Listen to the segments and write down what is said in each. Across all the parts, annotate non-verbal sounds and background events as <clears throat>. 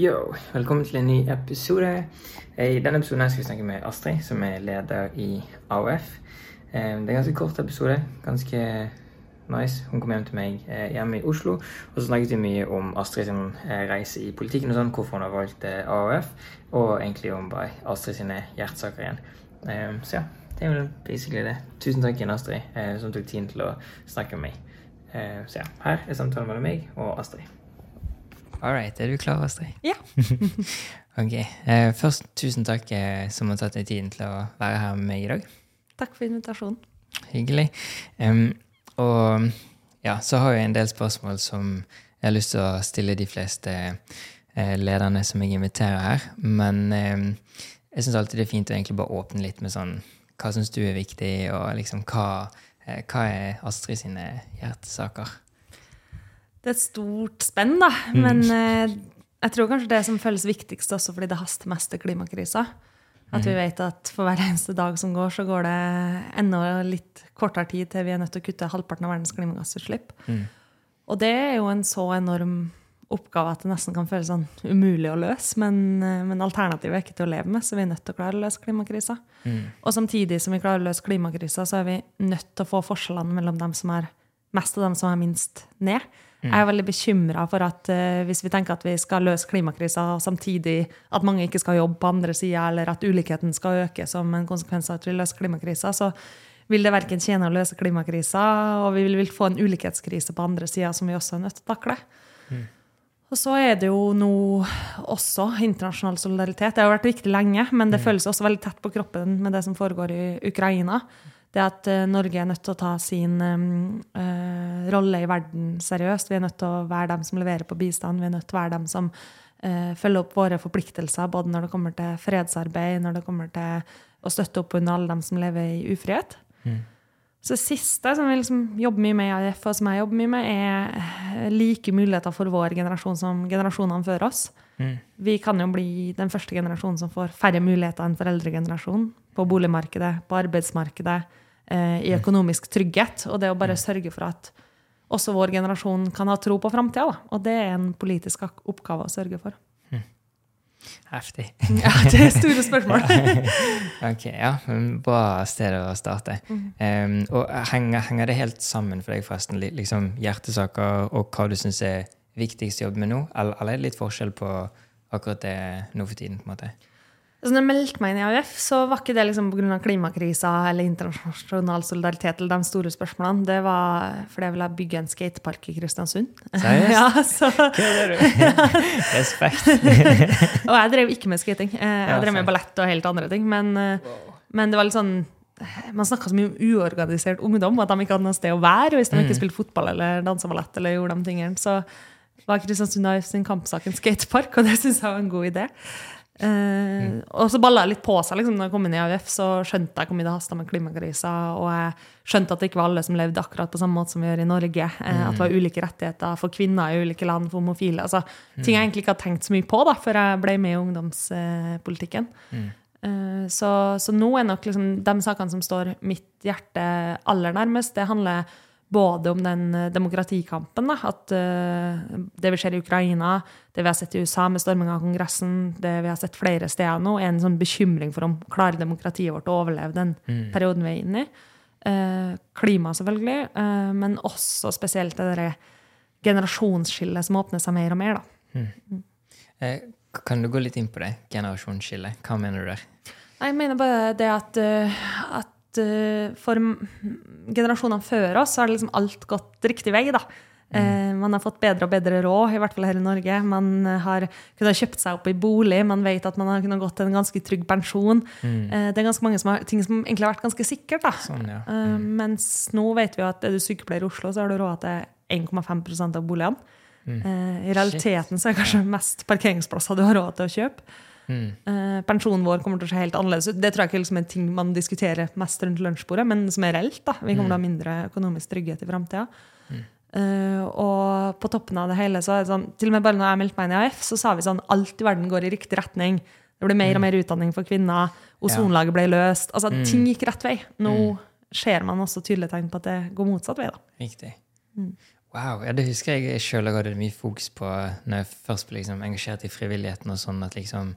Yo, velkommen til en ny episode. I denne episoden skal vi snakke med Astrid, som er leder i AUF. Eh, Det er en ganske kort episode. Ganske nice. Hun kom hjem til meg eh, hjemme i Oslo, og så snakket vi mye om Astrid sin eh, reise i politikken og sånn, hvorfor hun har valgt eh, AUF, og egentlig om bare Astrid sine hjertesaker igjen. Eh, Så ja, det er vel basically det. Tusen takk igjen, Astrid, eh, som tok tiden til å snakke med meg. Eh, Så ja, her er samtalen mellom meg og Astrid. All right, er du klar, Astrid? Ja. <laughs> ok. Eh, først tusen takk eh, som har tatt deg tiden til å være her med meg i dag. Takk for invitasjonen. Hyggelig. Um, og ja, så har jeg en del spørsmål som jeg har lyst til å stille de fleste eh, lederne som jeg inviterer her. Men jeg syns alltid det er fint å egentlig bare åpne litt med sånn Hva syns du er viktig, og liksom hva, eh, hva er Astrid sine hjertesaker? Det er et stort spenn, da. Men eh, jeg tror kanskje det som føles viktigst også fordi det haster mest til klimakrisa. At vi vet at for hver eneste dag som går, så går det enda litt kortere tid til vi er nødt til å kutte halvparten av verdens klimagassutslipp. Og det er jo en så enorm oppgave at det nesten kan føles sånn umulig å løse. Men, eh, men alternativet er ikke til å leve med, så vi er nødt til å klare å løse klimakrisa. Og samtidig som vi klarer å løse klimakrisa, så er vi nødt til å få forskjellene mellom dem som er mest og dem som er minst, ned. Jeg er veldig bekymra for at uh, hvis vi tenker at vi skal løse klimakrisa samtidig at mange ikke skal jobbe på andre sida, eller at ulikheten skal øke som en konsekvens av at vi løser klimakrisa, så vil det verken tjene å løse klimakrisa, og vi vil få en ulikhetskrise på andre sida som vi også er nødt til å takle. Og så er det jo nå også internasjonal solidaritet. Det har vært viktig lenge, men det føles også veldig tett på kroppen med det som foregår i Ukraina. Det at eh, Norge er nødt til å ta sin uh, rolle i verden seriøst. Vi er nødt til å være dem som leverer på bistand. Vi er nødt til å være dem som uh, følger opp våre forpliktelser, både når det kommer til fredsarbeid, når det kommer til å støtte opp under alle dem som lever i ufrihet. Så det siste som vi liksom jobber mye med i AIF, og som jeg jobber mye med, er like muligheter for vår generasjon som generasjonene før oss. Vi kan jo bli den første generasjonen som får færre muligheter enn foreldregenerasjonen. På boligmarkedet, på arbeidsmarkedet, eh, i økonomisk trygghet. Og det å bare sørge for at også vår generasjon kan ha tro på framtida. Og det er en politisk oppgave å sørge for. Heftig. <laughs> Ja, det er store spørsmål. <laughs> Ok, ja. Bra sted å starte. Em, og henger, henger det helt sammen for deg, forresten? Liksom hjertesaker og hva du syns er viktigst å jobbe med nå? Eller, eller er det litt forskjell på akkurat det nå for tiden? på en måte? Så når jeg meldte meg inn i AUF, så var ikke det liksom pga. klimakrisa eller internasjonal solidaritet eller de store spørsmålene. Det var fordi jeg ville bygge en skatepark i Kristiansund. Seriøst? <laughs> ja, så, Kødder du? <laughs> Respekt. <laughs> og jeg drev ikke med skating. Eh, Jeg Ja, drev med ballett og helt andre ting. Men, eh, men det var litt sånn man snakka så mye om uorganisert ungdom, at de ikke hadde noe sted å være. Hvis de ikke spilte fotball eller dansa ballett, eller gjorde de tingene, så var Kristiansund AUF sin kampsak en skatepark, og det syns jeg var en god idé. Eh, Og så balla det litt på seg liksom, når jeg kom inn i AUF, så skjønte jeg hvor mye det hasta med klimakrisa. Og jeg skjønte at det ikke var alle som levde akkurat på samme måte som vi gjør i Norge. Eh, At det var ulike rettigheter for kvinner i ulike land, for homofile. Altså, Ting jeg egentlig ikke hadde tenkt så mye på da, før jeg ble med i ungdomspolitikken. Eh, Så, så nå er nok liksom de sakene som står mitt hjerte aller nærmest, det handler både om den eh, demokratikampen, da, at uh, det vi ser i Ukraina, det vi har sett i USA med storming av Kongressen, det vi har sett flere steder nå, er en sånn bekymring for om klarer demokratiet vårt å overleve den perioden vi er inne i. Uh, klima, selvfølgelig, uh, men også spesielt det derre generasjonsskillet som åpner seg mer og mer. da. Eh, Kan du gå litt inn på det? Generasjonsskille. Hva mener du der? Jeg mener bare det at, eh, at eh, for generasjonene før oss så har liksom alt gått riktig vei. da. Mm. man har fått bedre og bedre råd, i hvert fall her i Norge. Man eh, har kunnet kjøpt seg opp i bolig, man vet at man har kunnet gått til en ganske trygg pensjon. Mm. det er ganske mange som har, ting som egentlig har vært ganske sikkert. Sånn, ja. mm. mens nå vet vi at er du sykepleier i Oslo, så har du råd til 1,5% av boligene. Eh, I realiteten så er det kanskje mest parkeringsplasser du har råd til å kjøpe. Eh, pensjonen vår kommer til å se helt annerledes ut. Det tror jeg ikke liksom er en ting man diskuterer mest rundt lunsjbordet, men som er reelt. da. Vi kommer til å ha mindre økonomisk trygghet i framtida. Eh, og på toppen av det hele, så er det sånn, til og med bare når jeg meldte meg inn i AF, så sa vi sånn alt i verden går i riktig retning. Det ble mer og mer utdanning for kvinner. Ozonlaget ble løst. Altså, Ting gikk rett vei. Nå ser man også tydelige tegn på at det går motsatt vei. da. Riktig. Wow, ja, Det husker jeg sjøl hadde mye fokus på når jeg først ble liksom engasjert i frivilligheten. og sånn, at liksom,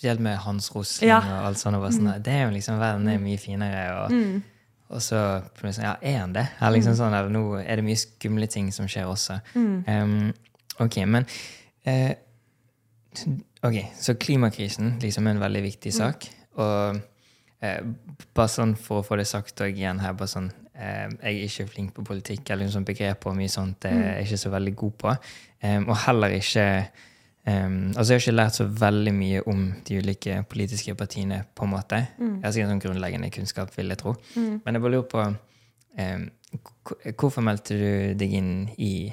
Spesielt med Hans Rosling Ja. og alt sånt. Og sånn, Det er jo liksom verden er mye finere. Og, Mm. og så sånn, ja, er han det? Er liksom sånn, eller nå er det mye skumle ting som skjer også. Mm. Um, ok, men eh, Ok, så klimakrisen liksom er en veldig viktig sak. Og eh, bare sånn for å få det sagt òg igjen her, bare sånn eh, Jeg er ikke flink på politikk eller liksom begreper og mye sånt. Det er jeg ikke så veldig god på. Um, og heller ikke em, Altså, jeg har ikke lært så veldig mye om de ulike politiske partiene, på en måte. Jeg har sikkert sånn grunnleggende kunnskap, vil jeg tro. Men jeg bare lurer på um, Hvorfor meldte du deg inn i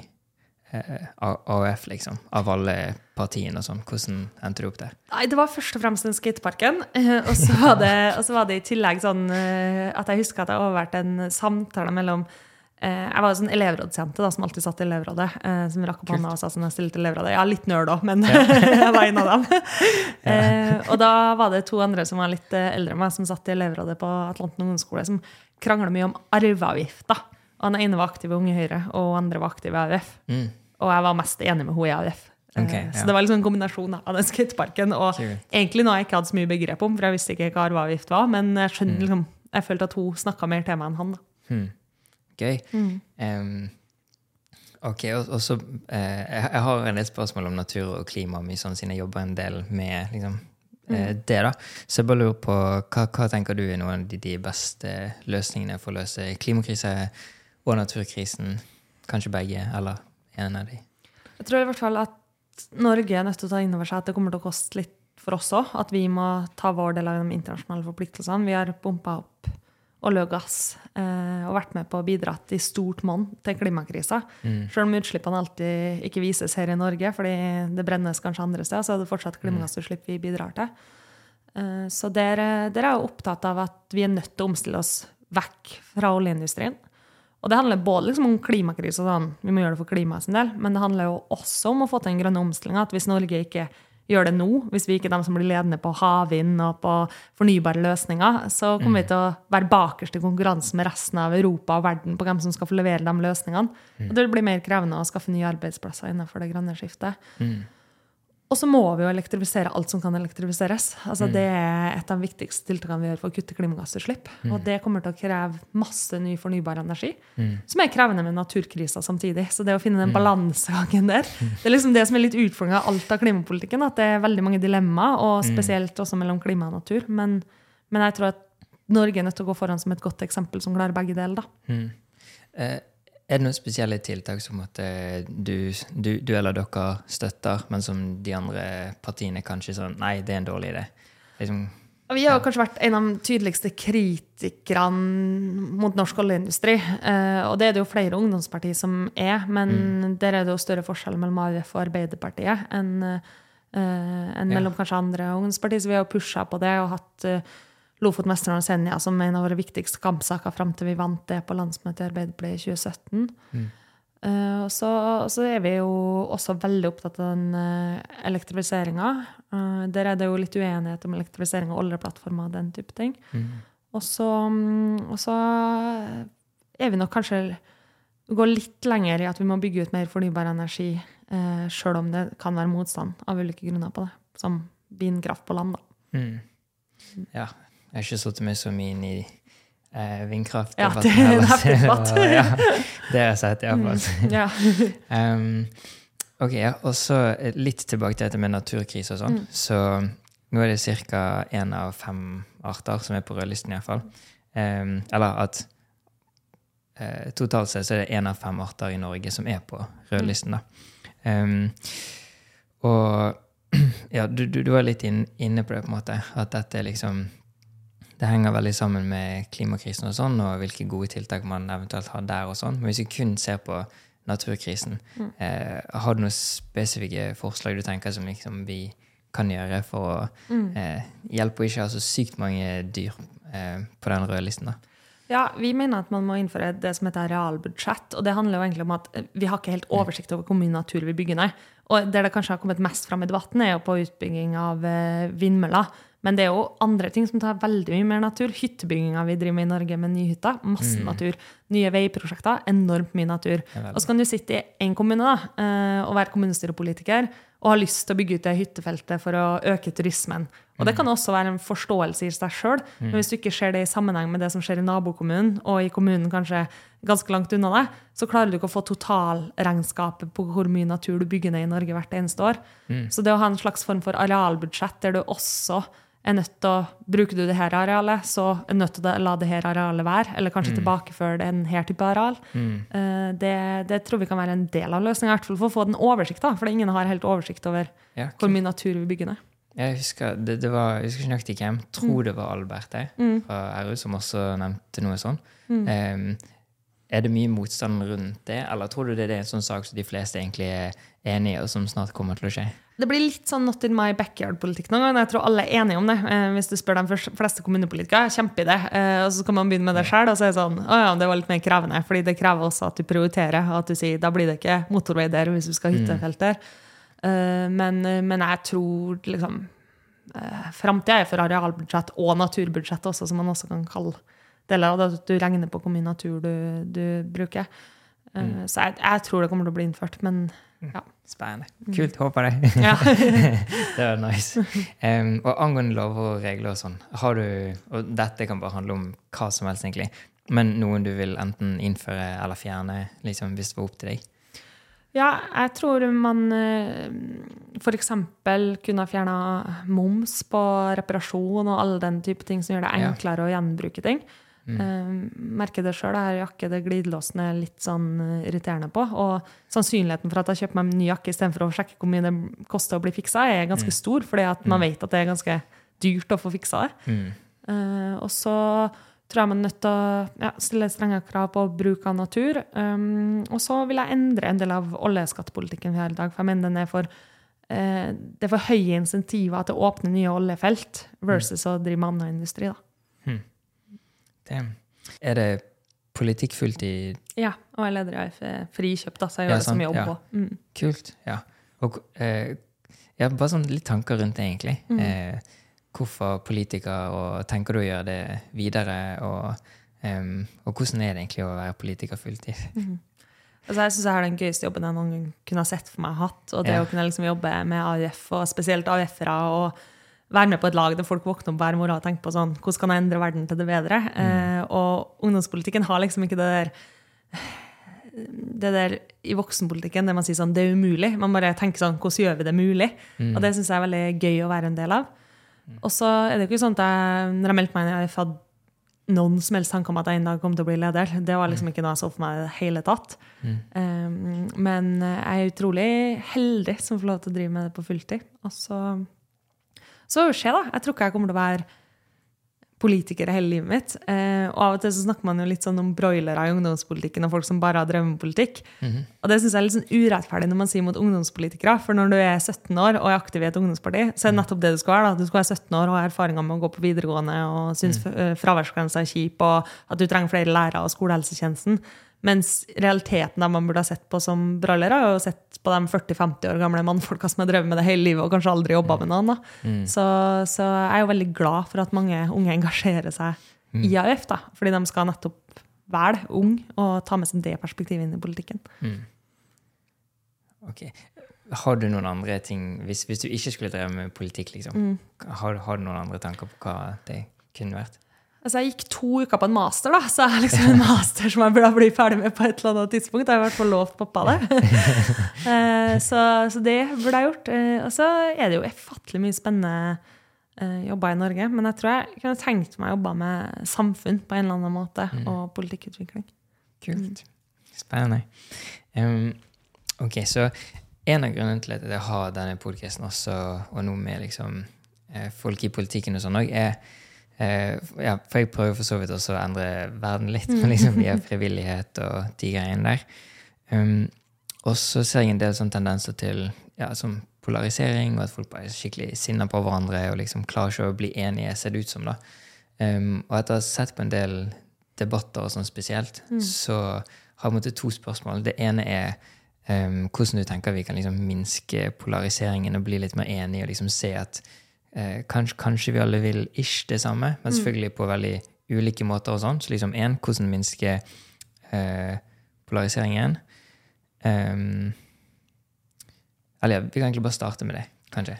uh, AUF, liksom? Av alle partiene og sånn. Hvordan endte du opp der? Nei, det var først og fremst den skateparken. eh, Og så var det, og så var det i tillegg sånn eh, at jeg husker at jeg overværte en samtale mellom eh, Jeg var jo sånn elevrådsjente da, som alltid satt i elevrådet. eh, Som rakk opp hånda og sa sånn, jeg stiller til elevrådet. Ja, litt nerd òg, men <laughs> jeg var en av dem. <laughs> Eh, Og da var det to andre som var litt eh, eldre enn meg, som satt i elevrådet på Atlanten ungdomsskole, som krangla mye om arveavgift. da. Og Den ene var aktiv i Unge Høyre, og den andre var aktiv i AUF. Mm. Og jeg var mest enig med henne i AUF. Okay, ja. Så det var liksom en kombinasjon av den skateparken og Kult. egentlig noe jeg ikke hadde så mye begrep om, for jeg visste ikke hva arveavgift var, men jeg skjønner liksom, jeg følte at hun snakka mer til meg enn han. da. Hmm. Gøy. Em, ok, og, og så uh, jeg, jeg har en del spørsmål om natur og klima, mye sånn, siden jeg jobber en del med liksom, eh, det. da. Så jeg bare lurer på, hva, hva tenker du er noen av de, de beste løsningene for å løse klimakrise og naturkrisen? Kanskje begge, eller en av de? Jeg tror i hvert fall at Norge er nødt til å ta inn over seg at det kommer til å koste litt for oss òg. At vi må ta vår del av de internasjonale forpliktelsene. Vi har pumpa opp olje og gass eh, og vært med på å bidra i stort monn til klimakrisa. Selv om utslippene alltid ikke vises her i Norge, fordi det brennes kanskje andre steder, så er det fortsatt klimagassutslipp vi bidrar til. Eh, så der, der er jeg opptatt av at vi er nødt til å omstille oss vekk fra oljeindustrien. Og det handler både liksom om klimakrise, sånn, vi må gjøre det for klimaet sin del, men det handler jo også om å få til den grønne omstillinga. At hvis Norge ikke gjør det nå, hvis vi ikke er de som blir ledende på havvind og på fornybare løsninger, så kommer vi til å være bakerst i konkurransen med resten av Europa og verden på hvem som skal få levere de løsningene. Og det vil bli mer krevende å skaffe nye arbeidsplasser innenfor det grønne skiftet. Og så må vi jo elektrifisere alt som kan elektrifiseres. Altså Det er et av de viktigste tiltakene vi gjør for å kutte klimagassutslipp. Og det kommer til å kreve masse ny fornybar energi, som er krevende med naturkrisa samtidig. Så det å finne den balansegangen der, det er liksom det som er litt utfordringa av alt av klimapolitikken. At det er veldig mange dilemmaer, og spesielt også mellom klima og natur. Men, men jeg tror at Norge er nødt til å gå foran som et godt eksempel som klarer begge deler. da. Eh, er det noen spesielle tiltak som eh, du, du, du eller dere støtter, men som de andre partiene kanskje sånn Nei, det er en dårlig idé. Liksom, Vi har jo kanskje vært en av de tydeligste kritikerne mot norsk oljeindustri. Eh, og det er det jo flere ungdomspartier som er, men der er det jo større forskjell mellom AUF og Arbeiderpartiet enn eh, enn mellom kanskje andre ungdomspartier. Så vi har pusha på det og hatt Lofoten, Vesterålen og Senja som en av våre viktigste kampsaker fram til vi vant det på landsmøtet i Arbeiderpartiet i 2017. Eh, og så, så er vi jo også veldig opptatt av den uh, elektrifiseringa. Uh, der er det jo litt uenighet om elektrifisering av oljeplattformer og den type ting. Og så, um, og så er vi nok kanskje går litt lenger i at vi må bygge ut mer fornybar energi, uh, sjøl om det kan være motstand av ulike grunner på det. Som vindkraft på land, da. mm. Ja. Jeg har ikke satt meg så mye inn i eh, vindkraft. Ja, det er en heftig debatt. <laughs> ja, det har jeg sett, iallfall. Ja. <laughs> Um, ok, ja. Og så eh, litt tilbake til dette med naturkrise og sånn. Så nå er det ca. én av fem arter som er på rødlisten, iallfall. Um, eller at uh, totalt sett så er det én av fem arter i Norge som er på rødlisten, da. Um, og <clears throat> ja, du, du, du var litt inn, inne på det, på en måte. At dette er liksom Det henger veldig sammen med klimakrisen og sånn, og hvilke gode tiltak man eventuelt har der og sånn. Men hvis vi kun ser på naturkrisen, eh, har du noen spesifikke forslag du tenker som liksom vi kan gjøre for å eh, hjelpe å ikke ha så sykt mange dyr eh, på den røde listen? da? Ja, Vi mener at man må innføre det som heter realbudsjett. og Det handler jo egentlig om at vi har ikke helt oversikt over hvor mye natur vi bygger ned. Og Der det kanskje har kommet mest fram i debatten, er jo på utbygging av eh, vindmøller. Men det er jo andre ting som tar veldig mye mer natur. Hyttebygginga vi driver med i Norge med nye hytter. Masse natur. Nye veiprosjekter. Enormt mye natur. Og så kan du sitte i én kommune da, eh, og være kommunestyrepolitiker og ha lyst til å bygge ut det hyttefeltet for å øke turismen. Og det kan også være en forståelse i seg sjøl. Men hvis du ikke ser det i sammenheng med det som skjer i nabokommunen, og i kommunen kanskje ganske langt unna deg, så klarer du ikke å få totalregnskapet på hvor mye natur du bygger ned i Norge hvert eneste år. Så det å ha en slags form for arealbudsjett der du også er nødt til å Bruker du det her arealet, så er du nødt til å la det her arealet være, eller kanskje tilbakeføre en her type areal. Eh, Det, det tror vi kan være en del av løsninga, i hvert fall for å få den oversikt, da, for ingen har helt oversikt over Ja, hvor mye natur vi bygger ned. Jeg husker det, det var, jeg husker ikke nøyaktig hvem. Tror det var Albert der, Mm. fra RU som også nevnte noe sånt. Em, er det mye motstand rundt det, eller tror du det er en sånn sak som de fleste egentlig er enig i, og som snart kommer til å skje? Det blir litt sånn not in my backyard-politikk noen ganger. Jeg tror alle er enige om det. Eh, hvis du spør de fleste kommunepolitikere, kjempeidé. det, og så kan man begynne med det sjøl, og så er det sånn Å ja, det var litt mer krevende. Fordi det krever også at du prioriterer, og at du sier da blir det ikke motorvei der hvis du skal ha hyttefelt der. Eh, men, men jeg tror liksom Framtida er for arealbudsjett og naturbudsjett også, som man også kan kalle deler av det. At du regner på hvor mye natur du, du bruker. Mm. Så jeg, jeg tror det kommer til å bli innført, men ja. Spennende. Kult. Håper det. <laughs> ja. <laughs> det var nice. Um, og angående lover og regler og sånn, har du Og dette kan bare handle om hva som helst, egentlig. Men noen du vil enten innføre eller fjerne, liksom, hvis det var opp til deg? Ja, jeg tror man f.eks. kunne ha fjerna moms på reparasjon og alle den type ting som gjør det Ja. enklere å gjenbruke ting. Mm. Eh, merker det sjøl. Jakke, det glidelåsen er litt sånn eh, irriterende på. Og sannsynligheten for at jeg kjøper meg en ny jakke istedenfor å sjekke hvor mye det koster å bli fiksa, er Mm. ganske stor, fordi at man vet at det er ganske dyrt å få fiksa det. Mm. Uh, og så tror jeg man er nødt til å ja, stille strenge krav på bruk av natur. Um, og så vil jeg endre en del av oljeskattepolitikken vi har i dag. For jeg mener den er for, uh, det er for høye insentiver til å åpne nye oljefelt versus å drive med annen industri. Da. Det. Er det politikkfullt i Ja, og jeg er leder i AF Frikjøp, da, så jeg Ja, gjør det som jobb ja. på. Mm. Kult. Ja. Og eh, ja, bare sånn litt tanker rundt det, egentlig. Mm. Eh, hvorfor politiker, og tenker du å gjøre det videre? Og, um, og hvordan er det egentlig å være politiker fulltid? Altså, jeg syns jeg har den gøyeste jobben jeg noen gang kunne ha sett for meg hatt. Og det Ja. å kunne liksom jobbe med AUF, og spesielt AUF-ere, og være med på et lag der folk våkner opp hver morgen og tenker på sånn, hvordan kan jeg endre verden til det bedre? Eh, og ungdomspolitikken har liksom ikke det der <sighs> det der i voksenpolitikken der man sier sånn, det er umulig. Man bare tenker sånn, hvordan gjør vi det mulig? Og det syns jeg er veldig gøy å være en del av. Og så er det jo ikke sånn at jeg, når jeg meldte meg inn AUF, hadde noen som helst tanke om at jeg en dag kom til å bli leder. Det var liksom ikke noe jeg så for meg i det hele tatt. Um, men jeg er utrolig heldig som får lov til å drive med det på fulltid. Og så så får vi se, da. Jeg tror ikke jeg kommer til å være politiker hele livet mitt. Eh, og av og til så snakker man jo litt sånn om broilere i ungdomspolitikken og folk som bare har drevet med politikk. Og det syns jeg er litt sånn urettferdig når man sier mot ungdomspolitikere. For når du er 17 år og er aktiv i et ungdomsparti, så er det nettopp det du skal være. da. Du skal være 17 år og ha erfaringer med å gå på videregående og synes mm. fraværsgrensa er kjip, og at du trenger flere lærere og skolehelsetjenesten. Mens realiteten av man burde ha sett på som broilere, er jo sett på de 40-50 år gamle mannfolka som har drevet med det hele livet og kanskje aldri jobba med noen. Da. Så, så jeg er jo veldig glad for at mange unge engasjerer seg i AUF, da, fordi de skal nettopp være ung og ta med seg det perspektivet inn i politikken. Ok. Har du noen andre ting Hvis, hvis du ikke skulle drevet med politikk, liksom, Mm. har, har du noen andre tanker på hva det kunne vært? Altså, jeg gikk to uker på en master, da, så jeg har liksom en <laughs> master som jeg burde bli ferdig med på et eller annet tidspunkt. Jeg har i hvert fall lovt pappa det. <laughs> Eh, så, så det burde jeg gjort. Eh, Og så er det jo ufattelig mye spennende eh, jobber i Norge. Men jeg tror jeg kunne tenkt meg å jobbe med samfunn på en eller annen måte, og politikkutvikling. Kult. Spennende. Um, ok, så en av grunnene til at jeg har denne podkasten også, og noe med liksom folk i politikken og sånn òg, er ja, For jeg prøver for så vidt også å endre verden litt, med <laughs> liksom via frivillighet og de greiene der. Um, og så ser jeg en del sånne tendenser til ja, som polarisering, og at folk bare er skikkelig sinna på hverandre og liksom klarer ikke å bli enige, ser det ut som. da. Um, og etter å ha sett på en del debatter og sånn spesielt, så har jeg måttet to spørsmål. Det ene er um, hvordan du tenker vi kan liksom minske polariseringen og bli litt mer enige og liksom se at eh, kanskje, kanskje vi alle vil ish det samme, men selvfølgelig på veldig ulike måter. og sånn. Så liksom én, hvordan minske eh, polariseringen. Um, eller ja, vi kan egentlig bare starte med det, kanskje.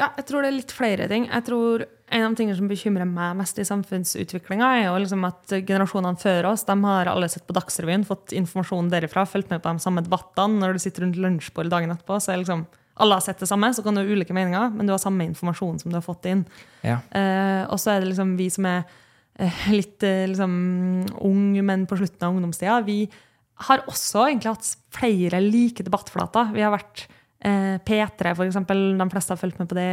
Ja, jeg tror det er litt flere ting. Jeg tror En av tingene som bekymrer meg mest i samfunnsutviklinga, er jo liksom at generasjonene før oss de har alle sett på Dagsrevyen, fått informasjon derifra, fulgt med på de samme debattene. Når du sitter rundt lunsjbordet dagen etterpå, så er liksom alle har sett det samme, så kan du ha ulike meninger, men du har samme informasjon som du har fått inn. Ja. Eh, og så er det liksom vi som er eh, litt eh, liksom ung, men på slutten av ungdomstida, vi har også egentlig hatt flere like debattflater. Vi har vært eh, P3, for eksempel. De fleste har fulgt med på det.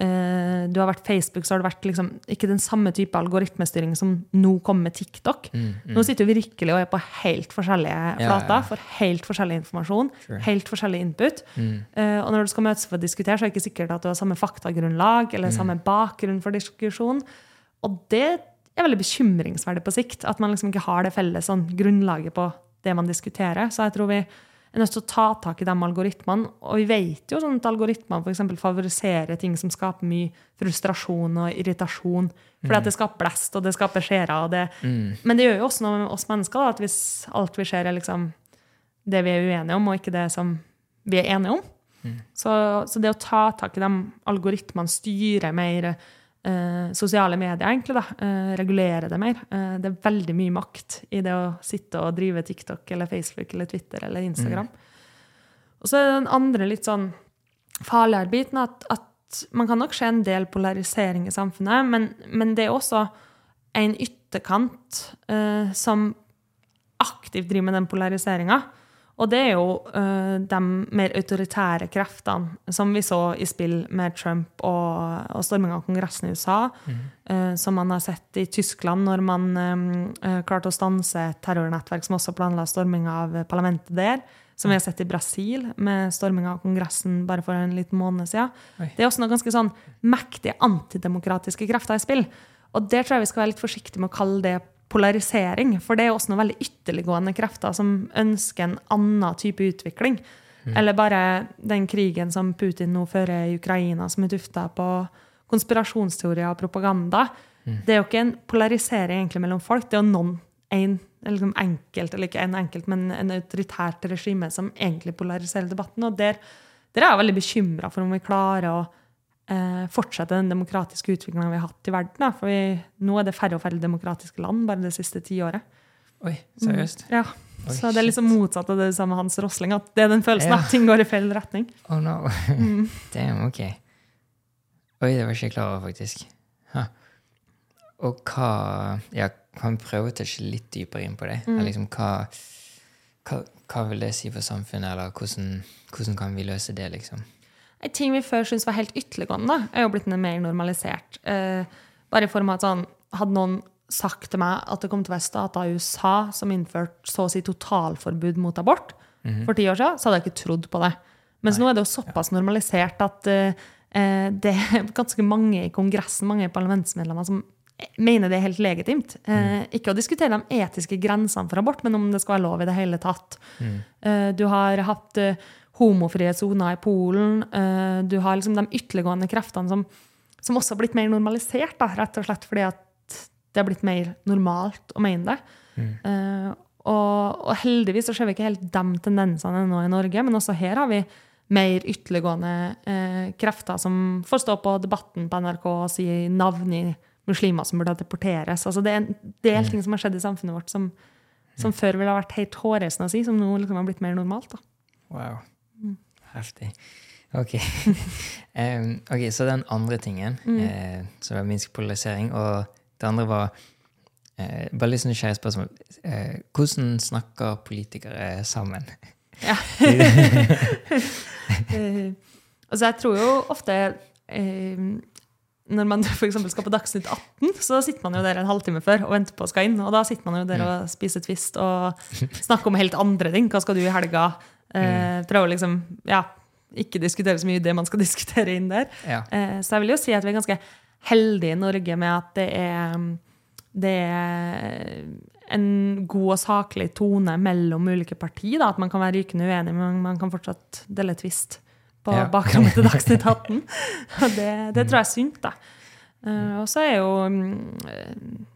Eh, du har vært Facebook, så har det vært liksom, ikke den samme type algoritmestyring som nå kommer med TikTok. Nå sitter vi virkelig og er på helt forskjellige flater, ja, ja. for helt forskjellig informasjon, Sure. helt forskjellig input. Mm. Eh, og når du skal møtes for å diskutere, så er det ikke sikkert at du har samme faktagrunnlag eller samme bakgrunn for diskusjon. Og det er veldig bekymringsverdig på sikt, at man liksom ikke har det felles sånn, grunnlaget på det man diskuterer. Så jeg tror vi er nødt til å ta tak i de algoritmene. Og vi vet jo sånn at algoritmene for eksempel favoriserer ting som skaper mye frustrasjon og irritasjon. Fordi at det skaper blest, og det skaper skjærer. Mm. det- Men det gjør jo også noe med oss mennesker, da, at hvis alt vi ser, er liksom det vi er uenige om, og ikke det som vi er enige om. Så, så det å ta tak i de algoritmene, styre mer sosiale medier, egentlig, da, eh, regulere det mer, eh, det er veldig mye makt i det å sitte og drive TikTok eller Facebook eller Twitter eller Instagram. Og så er det den andre litt sånn farligere biten at, at man kan nok se en del polarisering i samfunnet, men, men det er også en ytterkant eh, som aktivt driver med den polariseringa. Og det er jo uh, de mer autoritære kreftene som vi så i spill med Trump og, og storminga av Kongressen i USA, eh, som man har sett i Tyskland når man eh, klarte å stanse et terrornettverk som også planla storming av parlamentet der. Som vi har sett i Brasil med storminga av Kongressen bare for en liten måned siden. Oi. Det er også noen ganske sånn mektige antidemokratiske krefter i spill. Og der tror jeg vi skal være litt forsiktige med å kalle det polarisering. For det er også noen veldig ytterliggående krefter som ønsker en annen type utvikling. Eller bare den krigen som Putin nå fører i Ukraina, som er tufta på konspirasjonsteorier og propaganda. Det er jo ikke en polarisering egentlig mellom folk. Det er jo noen, en, eller liksom enkelt, eller ikke en enkelt, men en autoritært regime som egentlig polariserer debatten. Og der, der er jeg veldig bekymra for om vi klarer å fortsette den demokratiske utviklinga vi har hatt i verden. Da. For vi, nå er det færre og færre demokratiske land bare det siste tiåret. Oi, seriøst? Ja. Oi, Så det er liksom motsatt av det du sa med Hans Rosling, at det er den følelsen Ja. at ting går i feil retning. <laughs> Oh no. Mm. <laughs> Damn, ok. Oi, det var ikke jeg klar over, faktisk. Ha. Og hva Ja, kan vi prøve å touche litt dypere inn på det? Mm. Liksom, hva, hva, hva vil det si for samfunnet, eller hvordan, hvordan kan vi løse det, liksom? Ting vi før syntes var helt ytterliggående, er jo blitt mer normalisert. Eh, bare i form av at sånn, hadde noen sagt til meg at det kom til å være stater i USA som innførte så å si totalforbud mot abort for ti år siden, så hadde jeg ikke trodd på det. Mens nå er det jo såpass normalisert at eh, eh, det er <laughs> ganske mange i Kongressen, mange parlamentsmedlemmer, som mener det er helt legitimt. Eh, ikke å diskutere de etiske grensene for abort, men om det skal være lov i det hele tatt. Eh, du har hatt eh, homofrie soner i Polen. eh, du har liksom de ytterliggående kreftene som, som også har blitt mer normalisert, da, rett og slett fordi at det har blitt mer normalt å mene det. Eh, og, og heldigvis så ser vi ikke helt de tendensene ennå i Norge, men også her har vi mer ytterliggående uh, krefter som får stå på Debatten på NRK og si navn i muslimer som burde deporteres. Altså det er en del ting som har skjedd i samfunnet vårt som, som før ville ha vært helt hårreisende å si, som nå liksom har blitt mer normalt. Da. Wow. Heftig. Ok. <laughs> um, ok, Så den andre tingen, eh, som var minsk polarisering, og det andre var eh, Bare litt sånn nysgjerrig spørsmål. Eh, hvordan snakker politikere sammen? Ja. uh, <laughs> altså jeg tror jo ofte uh, når man f.eks. skal på Dagsnytt 18, så sitter man jo der en halvtime før og venter på å skal inn. Og da sitter man jo der og spiser Twist og snakker om helt andre ting. Hva skal du i helga? Eh, Prøve å liksom, ja, ikke diskutere så mye det man skal <laughs> diskutere inn der. Ja. Eh, så jeg vil jo si at vi er ganske heldige i Norge med at det er, det er en god og saklig tone mellom ulike partier. Da. At man kan være rykende uenig, men man kan fortsatt dele tvist på Ja. bakrommet <laughs> til Dagsnytt 18. Og det, det tror jeg er sunt, da. Eh, og så er jo mm,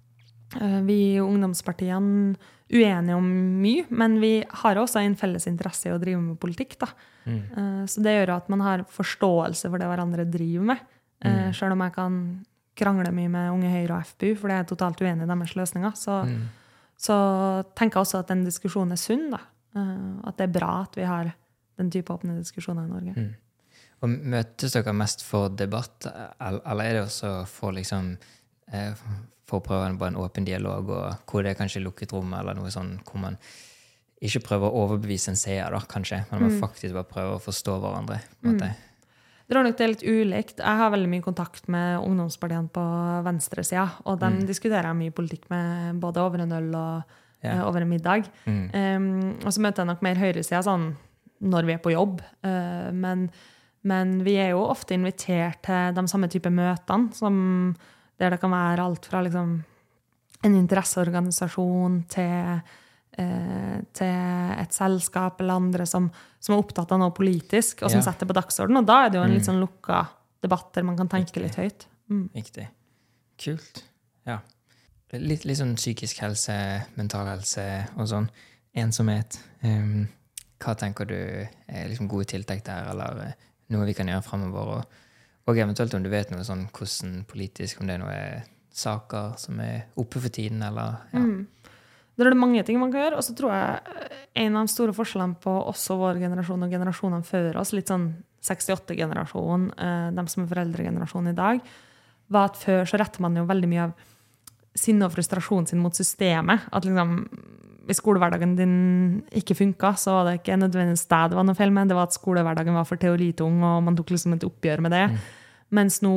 vi i ungdomspartiene uenige om mye, men vi har også en felles interesse i å drive med politikk. da. Mm. Eh, Så det gjør at man har forståelse for det hverandre driver med. Mm. Selv om jeg kan krangle mye med Unge Høyre og FPU, for det er totalt uenig i deres løsninger, så, Mm. så tenker jeg også at den diskusjonen er sunn. da. Eh, At det er bra at vi har den type åpne diskusjoner i Norge. Mm. Og møtes dere mest for debatt, eller er det også for liksom for å prøve en- åpen dialog, og hvor det er kanskje lukket rom, eller noe sånn hvor man ikke prøver å overbevise en seer, da, kanskje, men man faktisk bare prøver å forstå hverandre. på en måte. Jeg tror nok det litt ulikt. Jeg har veldig mye kontakt med ungdomspartiene på venstresida, og de diskuterer jeg mye politikk med både over en øl og yeah. uh, over en middag. Mm. Um, og så møter jeg nok mer høyresida sånn når vi er på jobb. Uh, men, men vi er jo ofte invitert til de samme type møtene, som, der det kan være alt fra liksom, en interesseorganisasjon til, eh, til et selskap eller andre som, som er opptatt av noe politisk, og som Ja. setter på dagsordenen. Og da er det jo en litt sånn lukka debatt der man kan tenke litt høyt. Mm. Riktig. Kult. Ja. Litt, litt sånn psykisk helse, mental helse og sånn. Ensomhet. Um, hva tenker du er liksom gode tiltak der, eller eh, noe vi kan gjøre fremover? Og, og eventuelt om du vet noe sånn hvordan politisk, om det er noen saker som er oppe for tiden, eller ja. Mm. Der er det mange ting man kan gjøre. Og så tror jeg en av de store forskjellene på også vår generasjon og generasjonene før oss, litt sånn 68-generasjon, eh, de som er foreldregenerasjonen i dag, var at før så retter man jo veldig mye av sinne og frustrasjonen sin mot systemet. At liksom hvis skolehverdagen din ikke funka, så var det ikke nødvendigvis deg det var noe feil med, det var at skolehverdagen var for teoritung, og man tok liksom et oppgjør med det. Mens nå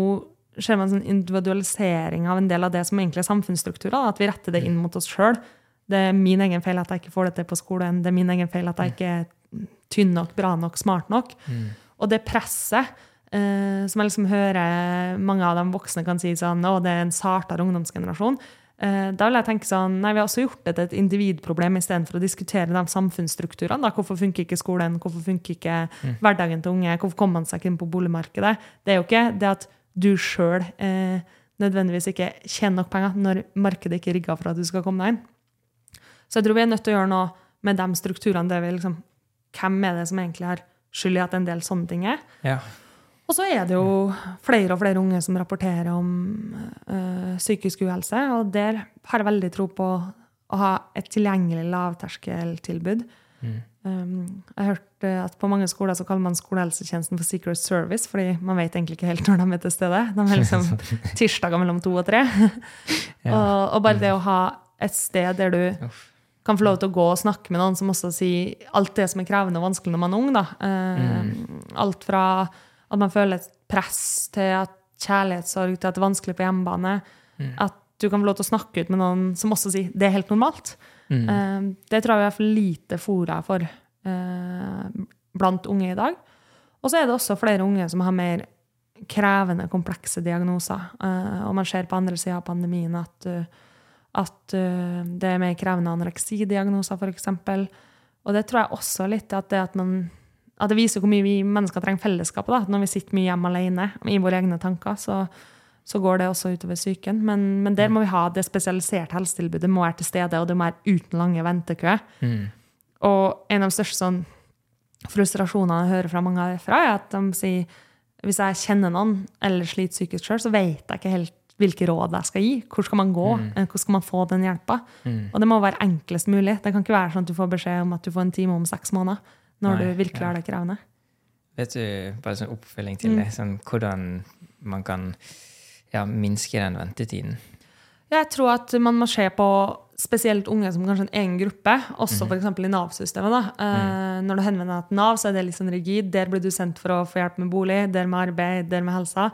ser man sånn individualisering av en del av det som egentlig er samfunnsstrukturer. At vi retter det inn mot oss sjøl. Det er min egen feil at jeg ikke får det til på skolen. Det er min egen feil at jeg ikke er tynn nok, bra nok, smart nok. Og det presset eh, som jeg liksom hører mange av de voksne kan si sånn å, det er en sartere ungdomsgenerasjon. Eh, da vil jeg tenke sånn nei, vi har også gjort det til et individproblem istedenfor å diskutere de samfunnsstrukturene. Da. Hvorfor funker ikke skolen? Hvorfor funker ikke hverdagen til unge? Hvorfor kommer man seg ikke inn på boligmarkedet? Det er jo ikke det at du sjøl eh, nødvendigvis ikke tjener nok penger når markedet ikke er rigga for at du skal komme deg inn. Så jeg tror vi er nødt til å gjøre noe med de strukturene. Der vi liksom, hvem er det som egentlig har skyld i at en del sånne ting er? ja. Og så er det jo flere og flere unge som rapporterer om uh, psykisk uhelse, og der har jeg veldig tro på å ha et tilgjengelig lavterskeltilbud. Um, jeg har hørt øh, at på mange skoler så kaller man skolehelsetjenesten for Secret Service, fordi man vet egentlig ikke helt når de er til stede. De er liksom <laughs> tirsdager mellom to og tre. <laughs> og, og bare det å ha et sted der du Uff. kan få lov til å gå og snakke med noen som også sier alt det som er krevende og vanskelig når man er ung. Da. Eh, Alt fra at man føler et press til at kjærlighetssorg til at det er vanskelig på hjemmebane. At du kan få lov til å snakke ut med noen som også sier det er helt normalt. Eh, det tror jeg vi har for lite fora for uh, blant unge i dag. Og så er det også flere unge som har mer krevende, komplekse diagnoser. Uh, og man ser på andre sida av pandemien at, uh, at uh, det er mer krevende anoreksidiagnoser, f.eks. Og det tror jeg også litt at det at man at det viser hvor mye vi mennesker trenger fellesskapet. da, Når vi sitter mye hjemme alene i våre egne tanker, så, så går det også utover psyken. Men, men der må vi ha det spesialiserte helsetilbudet må være til stede, og det må være uten lange ventekøer. Mm. Og en av de største sånn, frustrasjonene jeg hører fra mange derfra, er at de sier hvis jeg kjenner noen eller sliter psykisk sjøl, så vet jeg ikke helt hvilke råd jeg skal gi. Hvor skal man gå? Mm. Hvor skal man få den hjelpa? Og det må være enklest mulig. Det kan ikke være sånn at du får beskjed om at du får en time om seks måneder når Nei, du virkelig ja. har det krevende. Vet du, bare sånn oppfølging til det, sånn, hvordan man kan ja, minske den ventetiden? Jeg tror at man må se på spesielt unge som kanskje en egen gruppe, også for f.eks. i Nav-systemet. da. Eh, Når du henvender deg til Nav, så er det litt sånn rigid. Der blir du sendt for å få hjelp med bolig, der med arbeid, der med helsa.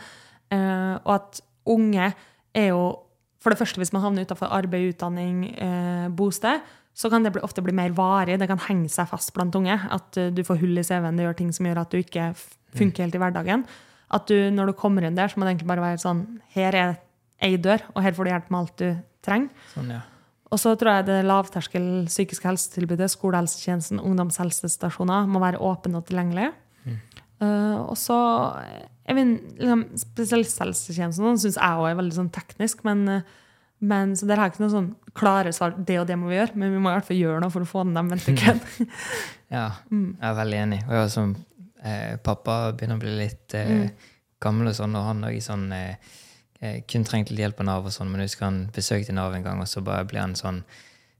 Eh, og at unge er jo For det første, hvis man havner utenfor arbeid, utdanning, eh, bosted, så kan det bli, ofte bli mer varig. Det kan henge seg fast blant unge. At eh, du får hull i CV-en, det gjør ting som gjør at du ikke f- funker helt i hverdagen. At du, når du kommer inn der, så må det egentlig bare være sånn Her er ei dør, og her får du hjelp med alt du trenger. Sånn, ja. Og så tror jeg det lavterskel psykiske helsetilbudet, skolehelsetjenesten, ungdomshelsestasjoner må være åpne og tilgjengelige. Eh, og så jeg vil, liksom, Spesialisthelsetjenesten syns jeg òg er veldig sånn teknisk, men, eh, men så der har jeg ikke noe sånn klare svar. Det og det må vi gjøre, men vi må i hvert fall gjøre noe for å få ned den ventekøen. <laughs> Ja, jeg er veldig enig. Og jeg, som eh, pappa begynner å bli litt eh, gammel, og sånn, og han òg sånn eh, eh, kun trengte litt hjelp av Nav, og sånn, men jeg husker han besøkte Nav en gang, og så bare ble han sånn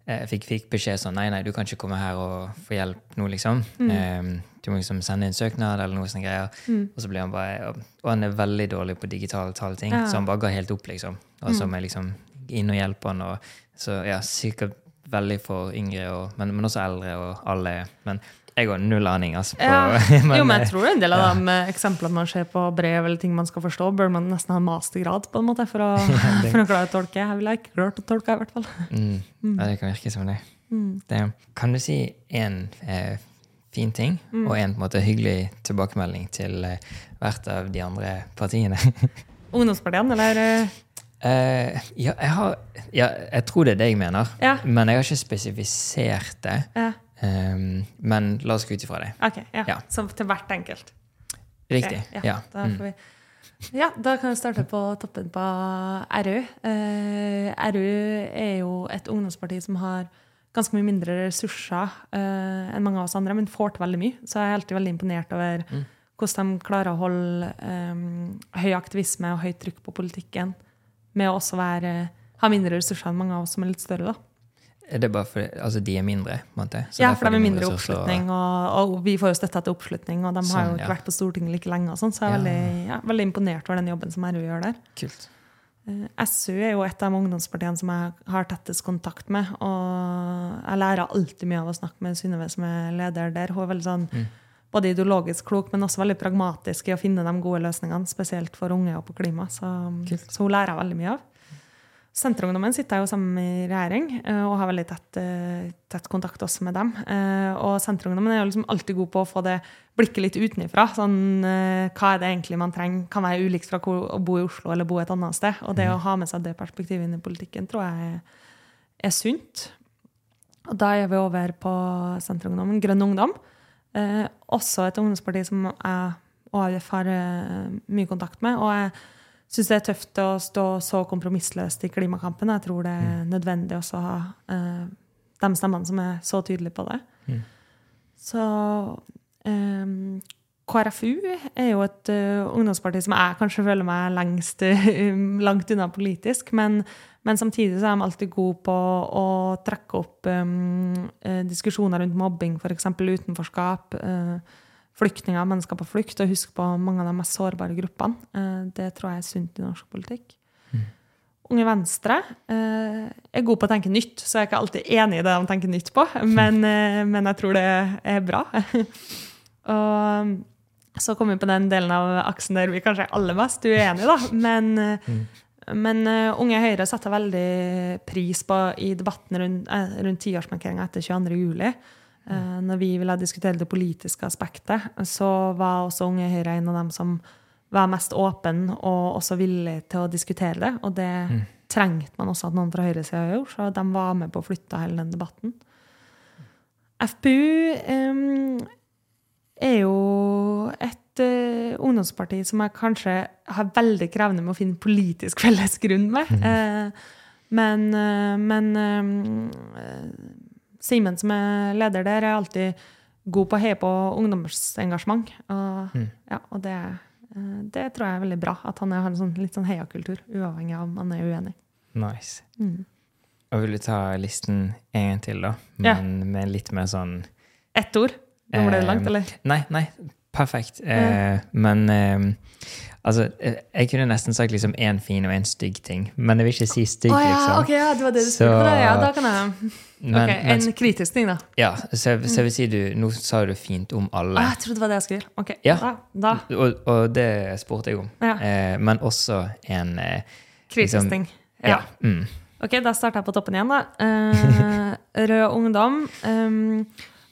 jeg fikk, fikk beskjed sånn Nei, nei, du kan ikke komme her og få hjelp nå, liksom. Eh, du må liksom sende inn søknad eller noe sånne greier. Og så ble han bare Og, han er veldig dårlig på digitale ting, Ja. så han bare ga helt opp, liksom. Og så mm. jeg liksom inn og hjelpe han, og så ja, sikkert veldig for yngre, og, men, men også eldre og alle. Men jeg har null aning, altså. På, Ja. <laughs> men, jo, men jeg eh, tror en del av de eh, eksemplene man ser på brev eller ting man skal forstå, bør man nesten ha mastergrad på en måte for å, <laughs> for å klare å tolke. Jeg ville ikke klart å tolke, i hvert fall. Mm. Ja, det kan virke som det. det kan du si én eh, fin ting og en en måte hyggelig tilbakemelding til eh, hvert av de andre partiene? <laughs> Ungdomspartiene, eller eh, Eh, ja, jeg har Ja, jeg tror det er det jeg mener, Ja. men jeg har ikke spesifisert det. ja. Um, men la oss gå ut ifra det. Ok, ja. Så til hvert enkelt. Riktig. Okay, Ja. Da, Mm. ja, da kan vi starte på toppen på RU. Uh, RU er jo et ungdomsparti som har ganske mye mindre ressurser uh, enn mange av oss andre, men får til veldig mye. Så jeg er alltid veldig imponert over Mm. hvordan de klarer å holde um, høy aktivisme og høyt trykk på politikken med å også være, ha mindre ressurser enn mange av oss som er litt større. da. Er det bare fordi altså, de er mindre? måte? Så ja, for de er mindre ressurser oppslutning, og, og vi får jo støtte etter oppslutning, og de har Sånn, jo ikke ja. vært på Stortinget like lenge, og sånn, så jeg er Ja. veldig, ja, veldig imponert over den jobben som RU gjør der. Kult. Uh, SU er jo et av ungdomspartiene som jeg har tettest kontakt med, og jeg lærer alltid mye av å snakke med Synnøve, som er leder der. Hun er veldig sånn, Mm. Både ideologisk klok, men også veldig pragmatisk i å finne de gode løsningene, spesielt for unge og på klima, så, så hun lærer jeg veldig mye av. Senterungdommen sitter jo sammen i regjering eh, og har veldig tett, eh, tett kontakt også med dem. Eh, Og Senterungdommen er jo liksom alltid god på å få det blikket litt utenifra. Sånn, hva er det egentlig man trenger? Kan være ulikt fra å bo i Oslo eller bo et annet sted. Og det å ha med seg det perspektivet inn i politikken tror jeg er, er sunt. Og da er vi over på Senterungdommen, Grønn ungdom. Eh, også et ungdomsparti som jeg og AUF har eh, mye kontakt med. Og jeg syns det er tøft å stå så kompromissløst i klimakampen. Jeg tror det er nødvendig også å ha eh, de stemmene som er så tydelige på det. Mm. Så eh, KrFU er jo et uh, ungdomsparti som jeg kanskje føler meg lengst eh, langt unna politisk, men, men samtidig så er de alltid gode på å trekke opp um, diskusjoner rundt mobbing, f.eks. utenforskap, Uh, flyktninger, mennesker på flukt, og huske på mange av de mest sårbare gruppene. Uh, det tror jeg er sunt i norsk politikk. Unge Venstre eh, er gode på å tenke nytt, så jeg er ikke alltid enig i det de tenker nytt på, men, eh, men jeg tror det er bra. <laughs> og så kommer vi på den delen av aksen der vi kanskje er aller mest uenige, da. Men, mm. men uh, Unge Høyre setter veldig pris på i debatten rundt, eh, rundt tiårsmarkeringa etter 22. juli. Eh, når vi ville diskutere det politiske aspektet, så var også Unge Høyre en av dem som var mest åpen og også villig til å diskutere det. Og det trengte man også at noen fra høyresida gjorde, så de var med på å flytte hele den debatten. FPU em, er jo et uh, ungdomsparti som jeg kanskje har veldig krevende med å finne politisk <laughs> felles grunn med. Eh, men uh, men Simen, som er leder der, er alltid god på å heie på ungdomsengasjement. Og, Mm. ja, og det, det tror jeg er veldig bra. At han har en sånn, litt sånn heiakultur, uavhengig av om han er uenig. Nice. Mm. Og vil du ta listen en gang til, da? Ja. Med litt mer sånn Ett ord. Nå ble det Eh, langt, eller? Nei, nei, perfekt. Ja. men eh, altså, eh, jeg kunne nesten sagt liksom én fin og én stygg ting, men jeg vil ikke si stygg, Å ja, liksom. ok, ja, det var det du Så- på. det. Ja, da kan jeg Men, Ok, men, En kritisk ting, da. ja, så, så jeg vil si du Nå sa du fint om alle, Å, jeg trodde det var det jeg skulle gjøre. Ok, Ja. da, da. og, og det spurte jeg om. Ja. Men også en eh, Kritisk liksom- ting. Ja. Mm, Ok, da starter jeg på toppen igjen, da. Eh, <laughs> rød ungdom. Um,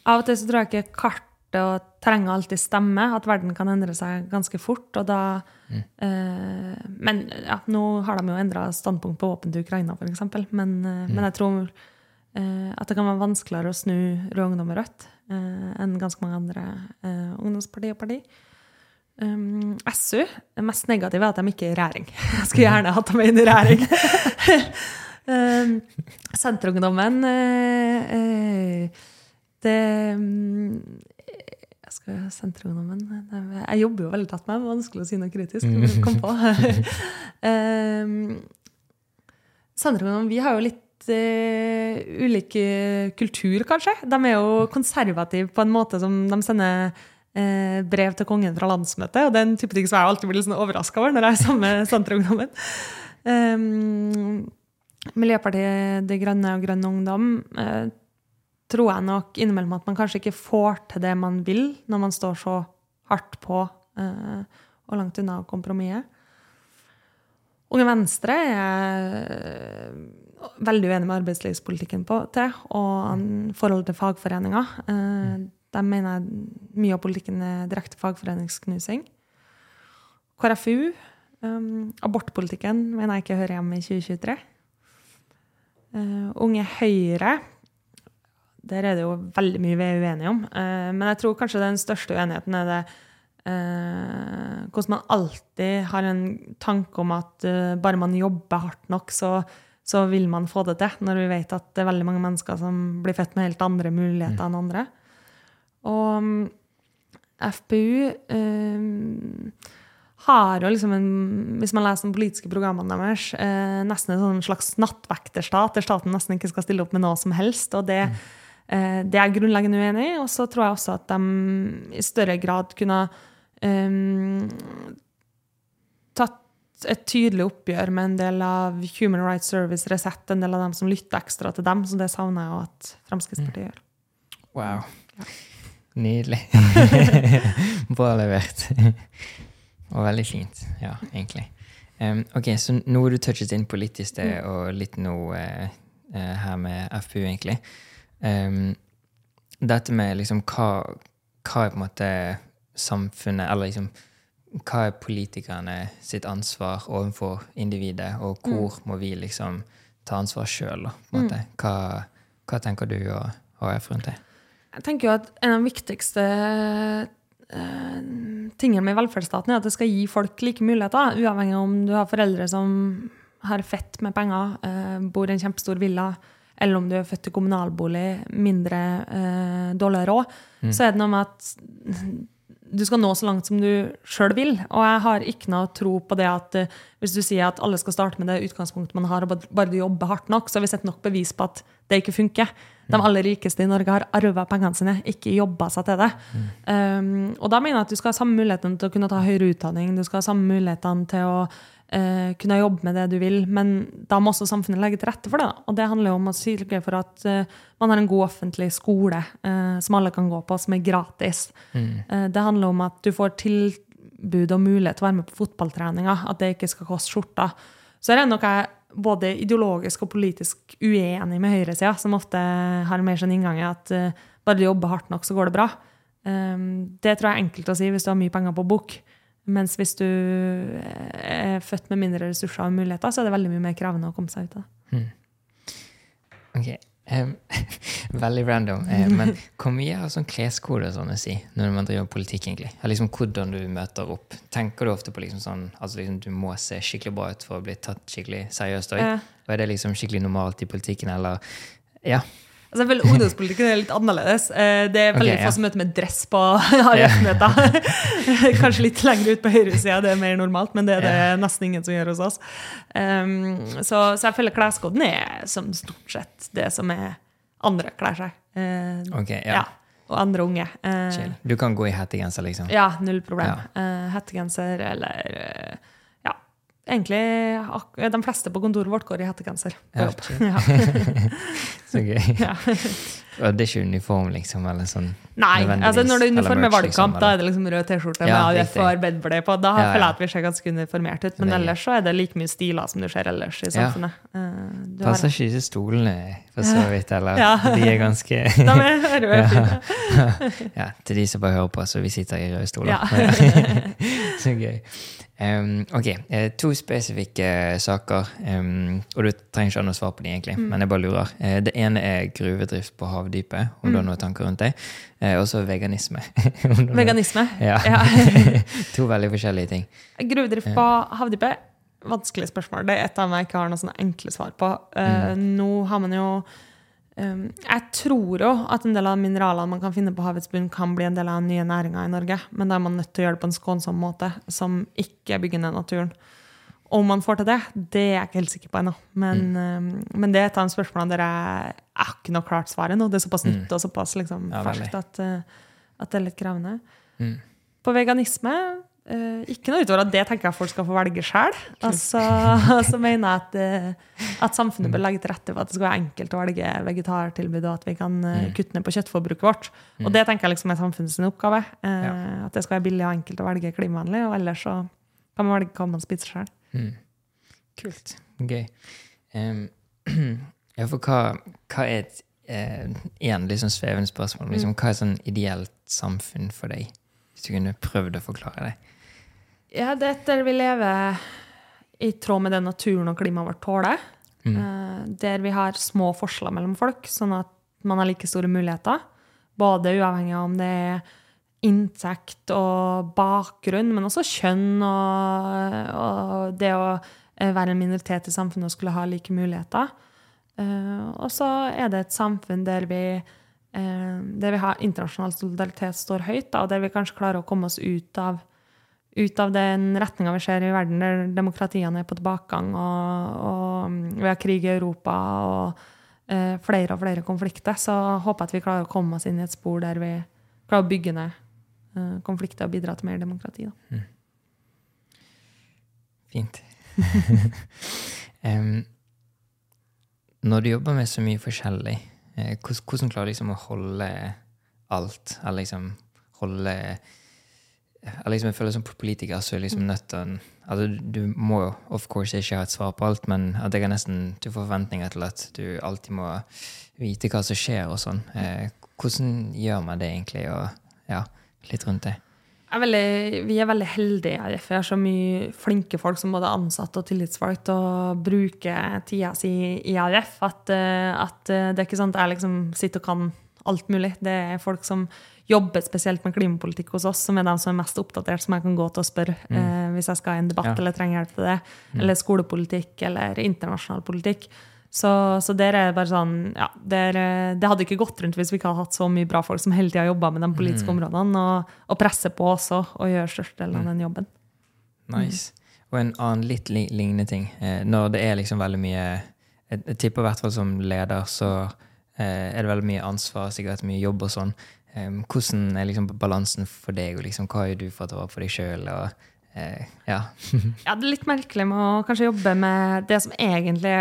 av og til så tror jeg ikke kartet og terrenget alltid stemmer. At verden kan endre seg ganske fort. Og da eh, Men ja, nå har de jo endra standpunkt på våpen til Ukraina, f.eks. Men, mm. men jeg tror eh, at det kan være vanskeligere å snu rød ungdom og rødt eh, enn ganske mange andre eh, ungdomsparti og parti. Um, SU det mest negative er at de ikke er i regjering. <laughs> Jeg skulle gjerne hatt dem inn i regjering. um, <laughs> <laughs> Senterungdommen uh, uh, Det um, jeg skal Senterungdommen Jeg jobber jo veldig tett med dem. Vanskelig å si noe kritisk. Kom på. <laughs> <laughs> um, vi har jo litt uh, ulik kultur, kanskje. De er jo konservative på en måte som de sender eh, brev til kongen fra landsmøtet. Og det er en type ting som jeg alltid blir sånn overraska over når jeg er sammen med Senterungdommen. Um, Miljøpartiet De Grønne og Grønn Ungdom eh, tror jeg nok innimellom at man kanskje ikke får til det man vil, når man står så hardt på eh, og langt unna kompromisset. Unge Venstre er veldig uenig med arbeidslivspolitikken på, til, og forholdet til fagforeninger. Eh, de mener jeg mye av politikken er direkte fagforeningsknusing. KrFU, um, abortpolitikken, mener jeg ikke hører hjemme i 2023. Uh, Unge Høyre, der er det jo veldig mye vi er uenige om. Uh, men jeg tror kanskje den største uenigheten er det uh, hvordan man alltid har en tanke om at uh, bare man jobber hardt nok, så, så, vil man få det til. Når vi vet at det er veldig mange mennesker som blir født med helt andre muligheter mm. enn andre. Og um, FPU um, har jo liksom en Hvis man leser de politiske programmene deres, eh, nesten en sånn slags nattvekterstat, der staten nesten ikke skal stille opp med noe som helst. og det, mm. Eh, det er jeg grunnleggende uenig i. Og så tror jeg også at de i større grad kunne um, tatt et tydelig oppgjør med en del av Human Rights Service Resett, en del av dem som lytter ekstra til dem. Så det savner jeg jo at Fremskrittspartiet mm. gjør. Wow. Ja. Nydelig. <laughs> Bra levert. og veldig fint. Ja, egentlig. Um, ok, Så nå har du touchet inn på litt i sted, mm. og litt nå uh, uh, her med FPU, egentlig. Um, dette med liksom hva, hva er på en måte samfunnet Eller liksom hva er politikerne sitt ansvar overfor individet, og mm. hvor mm. må vi liksom ta ansvar sjøl, mm. Hva, hva, tenker du og HF rundt det? Jeg tenker jo at en av de viktigste uh, tingene med velferdsstaten er at det skal gi folk like muligheter, uavhengig av om du har foreldre som har fett med penger, uh, bor i en kjempestor villa, eller om du er født i kommunalbolig, mindre eh, dårlig råd. Mm. Så er det noe med at du skal nå så langt som du sjøl vil. Og jeg har ikke noe tro på det at uh, hvis du sier at alle skal starte med det utgangspunktet man har, og bare du jobber hardt nok, så har vi sett nok bevis på at det ikke funker. De aller rikeste i Norge har arva pengene sine, ikke jobba seg til det. Mm. Um, og da mener jeg at du skal ha samme muligheten til å kunne ta høyere utdanning, du skal ha samme mulighetene til å uh, kunne jobbe med det du vil, men da må også samfunnet legge til rette for det. Og det handler jo om å sørge for at uh, man har en god offentlig skole uh, som alle kan gå på, som er gratis. Mm. det handler om at du får tilbud og mulighet til å være med på fotballtreninga, at det ikke skal koste skjorta. Så er det noe jeg både ideologisk og politisk uenig med høyresida, som ofte har mer sånn inngang i at bare du jobber hardt nok, så går det bra. Um, det tror jeg er enkelt å si hvis du har mye penger på bok. Mens hvis du er født med mindre ressurser og muligheter, så er det veldig mye mer krevende å komme seg ut av det. Hmm. Okay. Um, <laughs> veldig random. Uh, <laughs> men hvor mye har sånn kleskode sånn å si når man driver politikk? egentlig? Liksom Hvordan du møter opp? Tenker du ofte på liksom sånn, altså liksom du må se skikkelig bra ut for å bli tatt skikkelig seriøst? Og er det liksom skikkelig normalt i politikken? eller ja, Altså, føler Ungdomspolitikken er litt annerledes. Eh, det er veldig okay, få som møter med dress på <laughs> AUF-møter. <laughs> Kanskje litt lenger ut på høyresida, det er mer normalt, men det er det nesten ingen som gjør hos oss. Um, så, så, jeg føler kleskoden er som stort sett det som er andre kler seg. Uh, okay, ja. ja. Og andre unge. Uh, du kan gå i hettegenser, liksom? Ja, null problem. Ja. Uh, hettegenser eller Egentlig de fleste på kontoret vårt går i hettegenser Ja. Ja. <laughs> så gøy. <laughs> Ja. Det er ikke uniform, liksom? eller sånn Nei. altså Når det er uniform med valgkamp, liksom, da er det liksom rød T-skjorte ja, med AUF og Arbeiderpartiet på. Da ja, føler jeg at vi ser ganske uniformert ut. Men ellers så er det like mye stiler som du ser ellers i samfunnet. Ja. Uh, Passer ikke disse stolene for så vidt, eller? <laughs> De er ganske De er røde. ja. Til de som bare hører på, så vi sitter i røde stoler. <laughs> så gøy. Um, ok, uh, To spesifikke saker. Um, og du trenger ikke å svare på dem, egentlig, mm. men jeg bare lurer. Det ene er gruvedrift på havbunnen havdypet, om du har noen tanker rundt det. Eh, og så veganisme. <laughs> Veganisme? Ja. <laughs> To veldig forskjellige ting. Gruvedrift på havdypet? Vanskelig spørsmål. Det er et av dem jeg ikke har noen sånne enkle svar på. Eh, nå har man jo um, Jeg tror jo at en del av mineralene man kan finne på havets bunn, kan bli en del av nye næringa i Norge, men da er man nødt til å gjøre det på en skånsom måte, som ikke bygger ned naturen. Om man får til det, det er jeg ikke helt sikker på ennå. Men, um, men det er et av de spørsmålene der jeg, jeg har ikke noe klart svar ennå. Det er såpass nytt og såpass liksom, Ja, ferskt at, uh, at det er litt krevende. Mm. På veganisme Uh, ikke noe utover at det tenker jeg folk skal få velge sjøl. Altså, <laughs> så mener jeg at, eh, at samfunnet bør legge til rette for at det skal være enkelt å velge vegetartilbud, og at vi kan uh, kutte ned på kjøttforbruket vårt. Og det tenker jeg liksom er samfunnets oppgave. Uh. At det skal være billig og enkelt å velge klimavennlig, og ellers så kan man velge hva man spiser sjøl. Mm. Kult. Gøy. Um, <clears throat> ja, for hva, hva er et eh, Igjen sånn svevende spørsmål. Mm. Liksom, hva er sånn ideelt samfunn for deg? Hvis du kunne prøvd å forklare det. Ja, det er et der vi lever i tråd med det naturen og klimaet vårt tåler. Mm. Eh, Der vi har små forskjeller mellom folk, sånn at man har like store muligheter. Både uavhengig av om det er inntekt og bakgrunn, men også kjønn og, og det å eh, være en minoritet i samfunnet og skulle ha like muligheter. Eh, og så er det et samfunn der vi, eh, der vi har internasjonal solidaritet står høyt, og der vi kanskje klarer å komme oss ut av, ut av den retninga vi ser i verden, der demokratiene er på tilbakegang, og, og vi har krig i Europa og flere og flere konflikter. Så håper jeg at vi klarer å komme oss inn i et spor der vi klarer å bygge ned konflikter og bidra til mer demokrati. Da. Fint. <laughs> um, når du jobber med så mye forskjellig, eh, hvordan, klarer du liksom å holde alt? Eller liksom holde eller liksom Jeg føler som politiker så er liksom nødt til altså Du må jo of course ikke ha et svar på alt, men at jeg har nesten du får forventninger til at du alltid må vite hva som skjer og sånn. Eh, hvordan gjør man det egentlig? Og ja, litt rundt det. Er veldig, vi er veldig heldige i AIF. Vi har så mye flinke folk som både ansatte og tillitsvalgt og bruker tida si i RF At, eh, at eh, det er ikke sånn at jeg liksom sitter og kan alt mulig. Det er folk som jobber spesielt med klimapolitikk hos oss, som er de som er mest oppdatert, som jeg kan gå til og spørre eh, hvis jeg skal i en debatt Ja. eller trenger hjelp til det. Eller skolepolitikk eller internasjonal politikk. Så, så der er bare sånn ja, der, Det hadde ikke gått rundt hvis vi ikke hadde hatt så mye bra folk som hele tida jobba med de politiske områdene, og, og presser på også og gjør størstedelen av den jobben. Nice. Og en annen litt lignende ting. Eh, når det er liksom veldig mye Jeg, tipper i hvert fall som leder så eh, er det veldig mye ansvar, sikkert mye jobb og sånn. Hvordan er liksom balansen for deg, og liksom, hva gjør du for ta vare på deg sjøl? Eh, ja. <laughs> Ja, det er litt merkelig med å kanskje jobbe med det som egentlig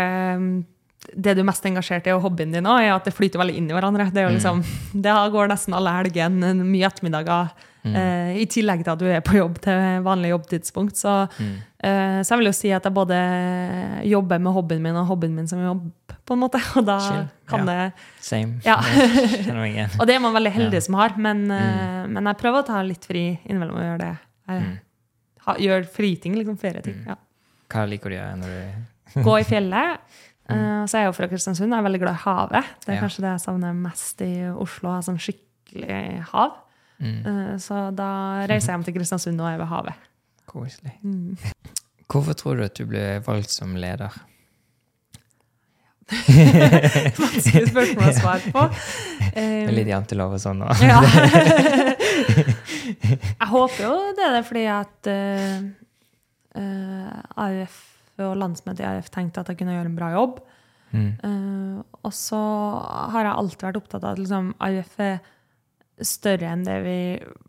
det du er mest engasjert i, og hobbyen din, òg, er at det flyter veldig inn i hverandre. Det, er jo liksom, <laughs> det går nesten alle helgene, mye ettermiddager, eh, i tillegg til at du er på jobb til vanlig jobbtidspunkt. Så, eh, så jeg vil jo si at jeg både jobber med hobbyen min og hobbyen min som jobb, på en måte. <laughs> Og da Chill. kan Ja. det Same. Ja. <laughs> Og det er man veldig heldig Ja. som har, men, eh, men jeg prøver å ta litt fri innimellom og gjøre det. Jeg, Mm. ha, gjør friting, liksom ferieting. Ja. Hva liker du å gjøre når du Gå i fjellet. Eh, så er jeg jo fra Kristiansund, og er veldig glad i havet. Det er Ja. kanskje det jeg savner mest i Oslo, å ha sånn skikkelig hav. mm, Eh, så da reiser jeg hjem til Kristiansund og er ved havet. Koselig. Mm. Hvorfor tror du at du ble valgt som leder? <laughs> Vanskelig spørsmål å svare på. Um, litt jantelov og sånn. nå. <laughs> Ja. <laughs> jeg håper jo det er det fordi at uh, uh, AUF og landsmøtet i AUF tenkte at jeg kunne gjøre en bra jobb. Mm, Uh, og så har jeg alltid vært opptatt av at liksom, AUF er større enn det vi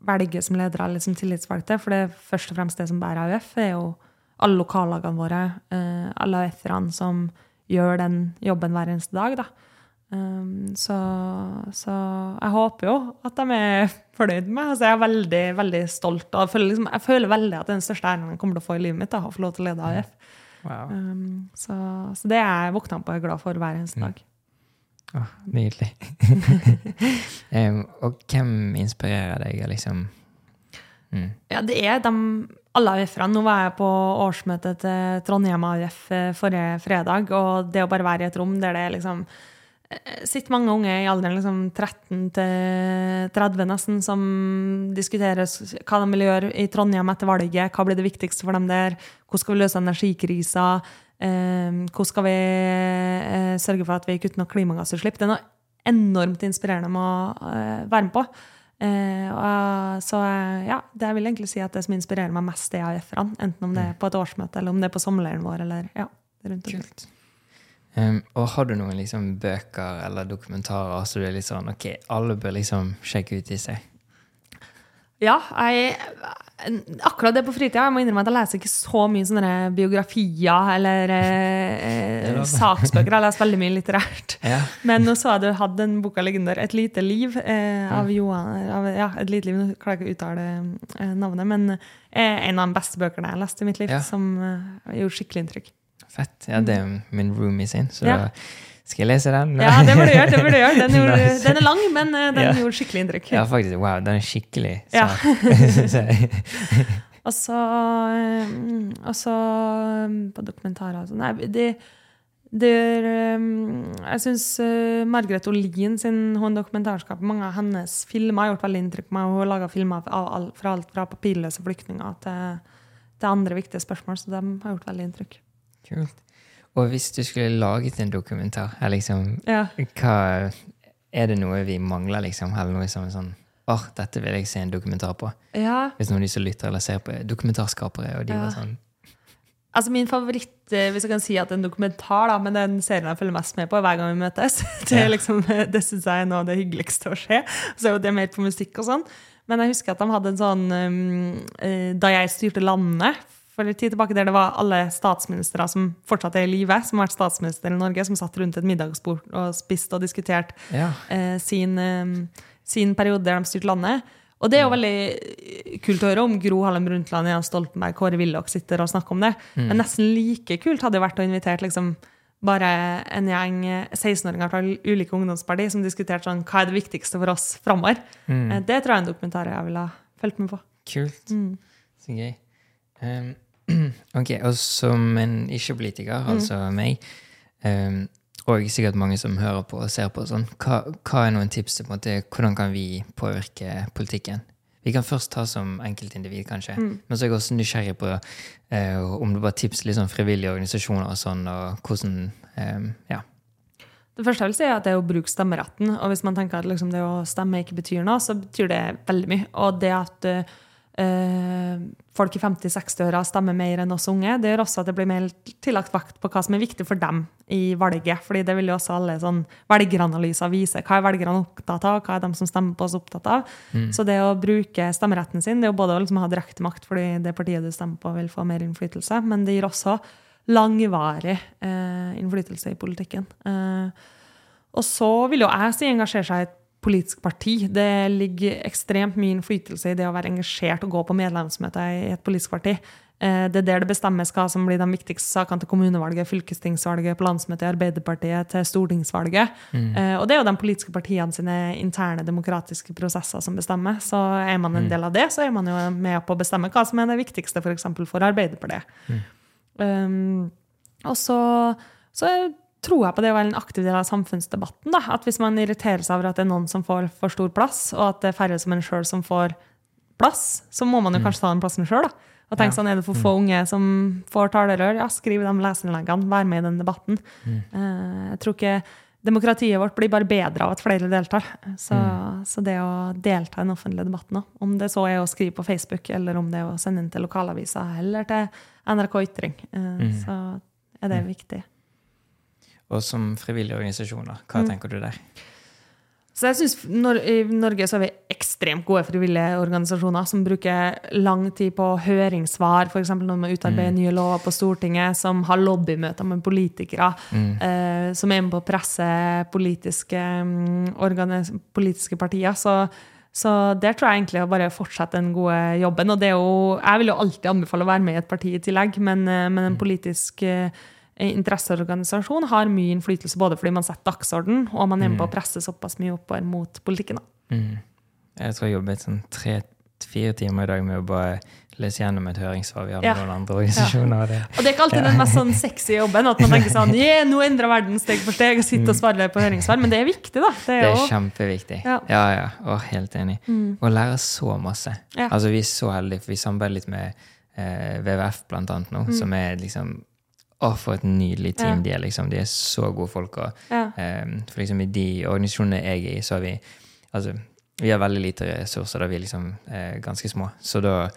velger som ledere eller som tillitsvalgte. For det er først og fremst det som bærer AUF, er jo alle lokallagene våre, Uh, alle AUF-erne som gjør den jobben hver eneste dag. da. Um, så, så jeg håper jo at de er fornøyd med meg. Altså, jeg er veldig veldig stolt. og jeg føler, liksom, jeg føler veldig at det er den største æren jeg kommer til å få i livet mitt. Da, å få lov til å lede AUF. Wow. Um, så, så det er jeg våkna opp og er glad for hver eneste dag. Åh, nydelig. <laughs> um, og hvem inspirerer deg? Liksom? Mm. Ja, det er de, alle AUF-ene. Nå var jeg på årsmøtet til Trondheim AUF eh, forrige fredag, og det å bare være i et rom der det er liksom sitter mange unge i alderen liksom 13 til 30 nesten, som diskuterer hva de vil gjøre i Trondheim etter valget. Hva blir det viktigste for dem der? Hvordan skal vi løse energikrisa? Eh, hvordan skal vi eh, sørge for at vi kutter noe klimagassutslipp? Det er noe enormt inspirerende med å eh, være med på. Eh, så eh, ja, det jeg vil egentlig si at det som inspirerer meg mest, det er AUF-ene. Enten om det er på et årsmøte, eller om det er på sommerleiren vår, eller ja, rundt omkring. Um, og har du noen liksom bøker eller dokumentarer så du er litt sånn Ok, alle bør liksom sjekke ut i seg? Ja, jeg, akkurat det på fritida. Jeg må innrømme at jeg leser ikke så mye sånne biografier eller eh, <laughs> lov. saksbøker. Jeg leser veldig mye litterært. <laughs> Ja. Men nå så jeg du hadde den boka liggende der, 'Et lite liv', eh, av Johan av, Ja, et lite liv, nå klarer jeg ikke å uttale eh, navnet, men eh, en av de beste bøkene jeg har lest i mitt liv, Ja. som eh, gjorde skikkelig inntrykk. Fett. Ja, det er min roomie sin, så Ja. skal jeg lese den. Ja, det burde du gjøre. det burde du gjøre. Den, <laughs> gjorde, den er lang, men eh, den Ja. gjorde skikkelig inntrykk. Ja, faktisk. Wow, den er skikkelig Ja. sak. synes. <laughs> <laughs> Og så, mm, og så mm, på dokumentarer og sånn. Nei, de det er, mm, Jeg syns Margaret Olin sin hun dokumentarskap, mange av hennes filmer har gjort veldig inntrykk på meg. Hun har laga filmer fra alt fra papirløse flyktninger til, til andre viktige spørsmål, så de har gjort veldig inntrykk. Kult. Og hvis du skulle laget en dokumentar, er liksom Ja. hva Er det noe vi mangler, liksom? Eller noe som sånn Åh, dette vil jeg se en dokumentar på. ja. Hvis noen av de som lytter eller ser på, er dokumentarskapere, og de Ja. var sånn Altså Min favoritt, eh, hvis jeg kan si at en dokumentar, da, men den serien jeg følger mest med på hver gang vi møtes, <laughs> det, Ja. liksom, det syns jeg er noe av det hyggeligste å se. Så er jo det mer på musikk og sånn. Men jeg husker at de hadde en sånn um, Da jeg styrte landet for en tid tilbake, der det var alle statsministre som fortsatt er i live, som har vært statsminister i Norge, som satt rundt et middagsbord og spiste og diskuterte Ja. eh, sin, eh, sin periode der de styrte landet. Og det er jo veldig kult å høre om Gro Harlem Brundtland, Jens Stoltenberg, Kåre Willoch sitter og snakker om det. Men nesten like kult hadde det vært å invitere liksom, bare en gjeng eh, 16-åringer fra ulike ungdomspartier som diskuterte sånn, hva er det viktigste for oss framover. Mm. Det tror jeg er en dokumentar jeg ville fulgt med på. Kult. Mm. Så gøy. Um, <clears throat> ok, og som en ikke-politiker, altså meg, um, og sikkert mange som hører på og ser på, sånn, hva, hva er noen tips til hvordan kan vi påvirke politikken? Vi kan først ta som enkeltindivid, kanskje. Men så er jeg også nysgjerrig på uh, om det var tips til liksom, frivillige organisasjoner og sånn, og hvordan um, Ja. Det første jeg vil si er at det er å bruke stemmeretten. Og hvis man tenker at liksom det å stemme ikke betyr noe, så betyr det veldig mye. Og det at eh, folk i 50-60-åra stemmer mer enn oss unge, det gjør også at det blir mer tillagt vakt på hva som er viktig for dem i valget. fordi det vil jo også alle sånn velgeranalyser vise. Hva er velgerne opptatt av, hva er de som stemmer på oss opptatt av? Så det å bruke stemmeretten sin, det er jo både å liksom ha direkte makt fordi det partiet du stemmer på, vil få mer innflytelse, men det gir også langvarig eh, innflytelse i politikken. Eh, og så vil jo jeg si engasjere seg i politisk parti. Det ligger ekstremt mye innflytelse i det å være engasjert og gå på medlemsmøter i et politisk parti. Eh, Det er der det bestemmes hva som blir de viktigste sakene til kommunevalget, fylkestingsvalget, på landsmøtet i Arbeiderpartiet, til stortingsvalget. Mm. Og det er jo de politiske partiene sine interne demokratiske prosesser som bestemmer. Så er man en del av det, så er man jo med på å bestemme hva som er det viktigste f.eks. For, for Arbeiderpartiet. Um, og så, så tror jeg på det å være en aktiv del av samfunnsdebatten. Da. At hvis man irriterer seg over at det er noen som får for stor plass, og at det er færre som en sjøl som får plass, så må man jo kanskje ta den plassen sjøl. Og tenke Ja. sånn, Er det for få unge som får talerør? Ja, skriv de leserinnleggene, vær med i den debatten. Mm. jeg tror ikke Demokratiet vårt blir bare bedre av at flere deltar. Så, så det å delta i den offentlige debatten òg, om det så er å skrive på Facebook, eller om det er å sende inn til lokalaviser eller til NRK Ytring, mm. så er det viktig. Og som frivillige organisasjoner, hva tenker du der? Så jeg synes Nor I Norge så har vi ekstremt gode frivillige organisasjoner som bruker lang tid på høringssvar, f.eks. når man utarbeider nye lover på Stortinget, som har lobbymøter med politikere, eh, som er med på å presse politiske, mm, politiske partier. Så, så der tror jeg egentlig å bare fortsette den gode jobben. Og det er jo, jeg vil jo alltid anbefale å være med i et parti i tillegg, men, eh, men en politisk eh, interesseorganisasjon har mye innflytelse både fordi man setter dagsorden, og man er med på å presse såpass mye oppover mot politikken. Mm. Jeg tror jeg jobbet sånn tre brukt fire timer i dag med å bare lese gjennom et høringssvar vi har Ja. noen andre organisasjoner. og Det. Og det er ikke alltid den mest sånn sexy jobben, at man tenker sånn <laughs> yeah, nå endrer verden steg for steg, og sitter og svarer på høringssvar. Men det er viktig, da. Det Det er er kjempeviktig. Ja. Ja, ja. Å, helt enig. Og lære så masse. Ja. Altså, vi er så heldige, for vi samarbeider litt med eh, WWF blant annet nå, som er liksom Å, for et nydelig team de er, liksom. De er så gode folk. Og, eh, for liksom i de organisasjonene jeg er i, så har vi Altså, vi har veldig lite ressurser da vi liksom er ganske små. Så da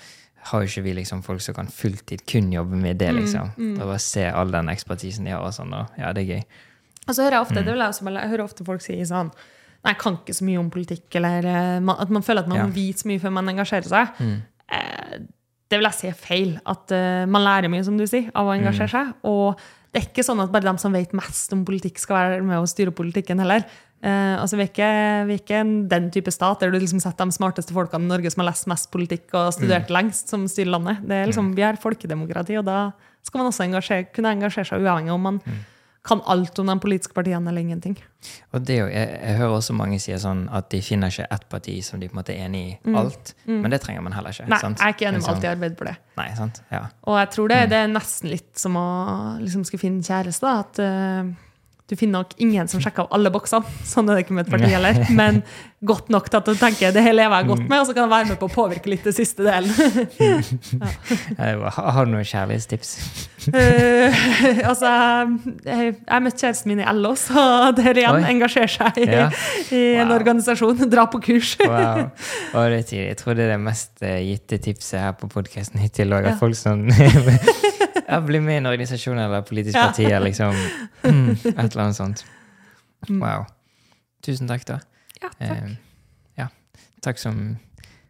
har jo ikke vi liksom folk som kan fulltid kun jobbe med det, liksom. Og bare se all den ekspertisen de har og sånn. Og, ja, det er gøy. Og så hører jeg ofte, det vil jeg, også, jeg hører ofte folk si sånn Nei, jeg kan ikke så mye om politikk, eller eh, at man føler at man Ja. vet så mye før man engasjerer seg. Eh, det vil jeg si er feil. At uh, man lærer mye, som du sier, av å engasjere seg. Og det er ikke sånn at bare de som vet mest om politikk, skal være med og styre politikken heller. Uh, altså, vi er, ikke, vi er ikke den type stat der du liksom setter de smarteste folkene i Norge som har lest mest politikk og studert lengst, som styrer landet. Det er liksom, Vi har folkedemokrati, og da skal man også engasjere, kunne engasjere seg uavhengig om man kan alt om de politiske partiene eller ingenting. Og det jeg, jeg hører også mange si sånn at de finner ikke ett parti som de på en måte er enig i alt. Men det trenger man heller ikke. Mm. Nei, sant? jeg er ikke enig med Liksom- alt i Arbeiderpartiet. Nei, sant? Ja. Og jeg tror det, det er nesten litt som å liksom skulle finne kjæreste. At eh, du finner nok ingen som sjekker av alle boksene. Sånn er det ikke med et parti heller. Men godt nok til at du tenker det her lever jeg godt med, og så kan jeg være med på å påvirke litt det siste delen. <laughs> ja. Har du noen kjærlighetstips? uh, <laughs> altså, jeg jeg møtte kjæresten min i LO, så der igjen Oi. engasjerer seg i, Ja. i en organisasjon. Dra på kurs. Wow. Og det. Jeg tror det er det mest eh, gitte tipset her på podkasten hittil òg. At Ja. folk som <laughs> ja, bli med i en organisasjon eller politisk Ja. parti eller liksom <laughs> mm, et eller annet sånt. Mm. Wow. Tusen takk, da. Ja, takk. Eh, ja. Takk som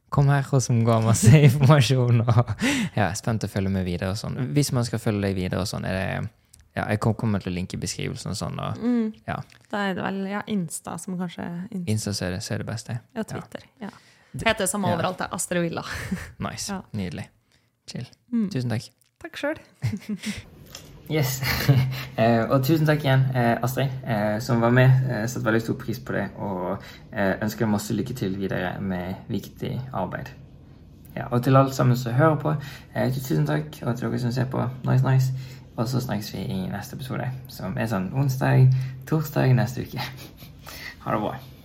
kom her, og som ga masse <laughs> informasjon. Og ja, spent å følge med videre. og sånn. Hvis man skal følge deg videre, og sånn, er det ja, Jeg kommer til å linke i beskrivelsen og sånn. og Mm. ja, Da er det vel ja, Insta som kanskje Insta. Insta så er det, så er det beste. Ja, Twitter. Ja. Heter det samme Ja. overalt. det er Astrid Villa. <laughs> Nice. Ja. Nydelig. Chill. Mm. Tusen takk. Takk sjøl. <laughs> Yes. <laughs> eh, og tusen takk igjen, eh, Astrid, eh, som var med. Setter veldig stor pris på det, og ønsker masse lykke til videre med viktig arbeid. Ja, og til alle sammen som hører på, tusen takk. Og til dere som ser på, nice, nice. Og så snakkes vi i neste episode, som er sånn onsdag, torsdag neste uke. <laughs> Ha det bra.